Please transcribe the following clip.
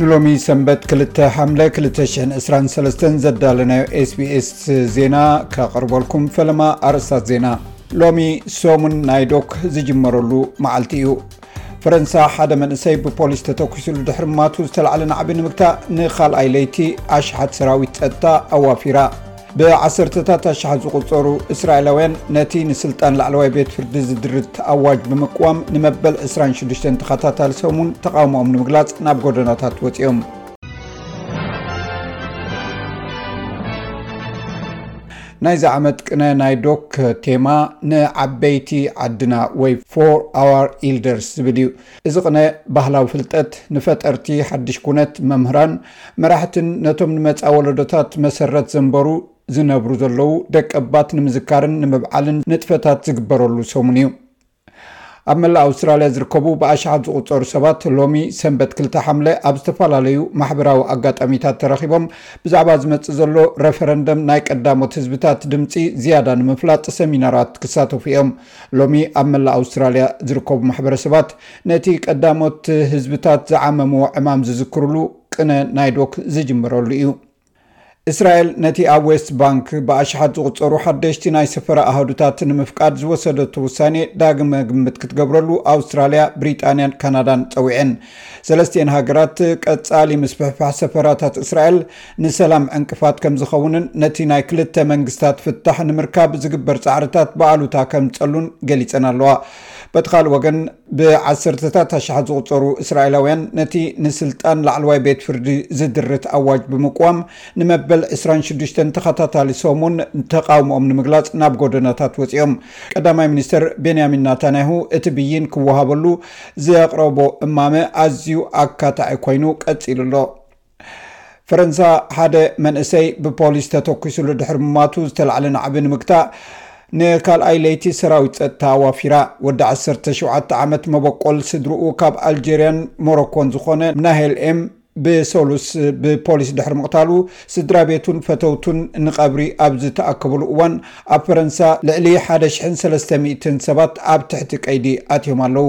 ንሎሚ ሰንበት 2 ሓምለ 223 ዘዳለናዮ ስbስ ዜና ከቕርበልኩም ፈለማ ኣርእስታት ዜና ሎሚ ሶሙን ናይ ዶክ ዝጅመረሉ መዓልቲ እዩ ፈረንሳ ሓደ መንእሰይ ብፖሊስ ተተኪሱሉ ድሕሪ ማቱ ዝተላዕለ ናዕቢ ንምግታእ ንካልኣይ ለይቲ ኣሽሓት ሰራዊት ፀጥታ ኣዋፊራ ብዓሰርተታት ኣሽሓት ዝቑጸሩ እስራኤላውያን ነቲ ንስልጣን ላዕለዋይ ቤት ፍርዲ ዝድርት ኣዋጅ ብምቅዋም ንመበል 26 ተኸታታሊ ሰሙን ተቓውሞኦም ንምግላጽ ናብ ጎደናታት ወጺኦም። ናይዚ ዓመት ቅነ ናይ ዶክ ቴማ ንዓበይቲ ዓድና ወይ ፎር ኣዋር ኢልደርስ ዝብል እዩ እዚ ቅነ ባህላዊ ፍልጠት ንፈጠርቲ ሓድሽ ኩነት መምህራን መራሕትን ነቶም ንመጻኢ ወለዶታት መሰረት ዘንበሩ ዝነብሩ ዘለዉ ደቀባት ንምዝካርን ንምብዓልን ንጥፈታት ዝግበረሉ ሰሙን እዩ። ኣብ መላእ ኣውስትራልያ ዝርከቡ ብኣሽሓት ዝቑጸሩ ሰባት ሎሚ ሰንበት ክልተ ሓምለ ኣብ ዝተፈላለዩ ማሕበራዊ ኣጋጣሚታት ተረኺቦም ብዛዕባ ዝመጽእ ዘሎ ረፈረንደም ናይ ቀዳሞት ህዝብታት ድምጺ ዝያዳ ንምፍላጥ ሰሚናራት ክሳተፉ እዮም። ሎሚ ኣብ መላእ ኣውስትራልያ ዝርከቡ ማሕበረሰባት ነቲ ቀዳሞት ህዝብታት ዝዓመምዎ ዕማም ዝዝክርሉ ቅነ ናይዶክ ዝጅምረሉ እዩ። እስራኤል ነቲ ኣብ ዌስት ባንክ ብኣሽሓት ዝቑጸሩ ሓደሽቲ ናይ ሰፈራ ኣሃዱታት ንምፍቃድ ዝወሰደቶ ውሳኔ ዳግመ ግምት ክትገብረሉ ኣውስትራልያ፣ ብሪጣንያን ካናዳን ጸዊዐን። ሰለስቲኤን ሃገራት ቀጻሊ ምስፍሕፋሕ ሰፈራታት እስራኤል ንሰላም ዕንቅፋት ከም ዝኸውንን ነቲ ናይ ክልተ መንግስታት ፍታሕ ንምርካብ ዝግበር ጻዕርታት ብኣሉታ ከም ዝጸሉን ገሊጸን ኣለዋ። በቲ ካልእ ወገን ብዓሰርተታት ኣሽሓት ዝቑጸሩ እስራኤላውያን ነቲ ንስልጣን ላዕለዋይ ቤት ፍርዲ ዝድርት ኣዋጅ ብምቅዋም ንመበል 26 ተኸታታሊ ሰሙን ተቃውሞኦም ንምግላጽ ናብ ጎደናታት ወጺኦም። ቀዳማይ ሚኒስተር ቤንያሚን ናታንያሁ እቲ ብይን ክወሃበሉ ዘቕረቦ እማመ ኣዝዩ ኣካታዒ ኮይኑ ቀጺሉ ኣሎ። ፈረንሳ ሓደ መንእሰይ ብፖሊስ ተተኲሱሉ ድሕሪ ምሟቱ ዝተላዕለ ናዕቢ ንምግታእ ንካልኣይ ለይቲ ሰራዊት ፀጥታ ኣዋፊራ። ወዲ 17 ዓመት መበቆል ስድርኡ ካብ ኣልጀርያን ሞሮኮን ዝኾነ ናሄል ኤም ብሰሉስ ብፖሊስ ድሕሪ ምቕታሉ ስድራ ቤቱን ፈተውቱን ንቐብሪ ኣብ ዝተኣከብሉ እዋን ኣብ ፈረንሳ ልዕሊ 1300 ሰባት ኣብ ትሕቲ ቀይዲ ኣትዮም ኣለዉ።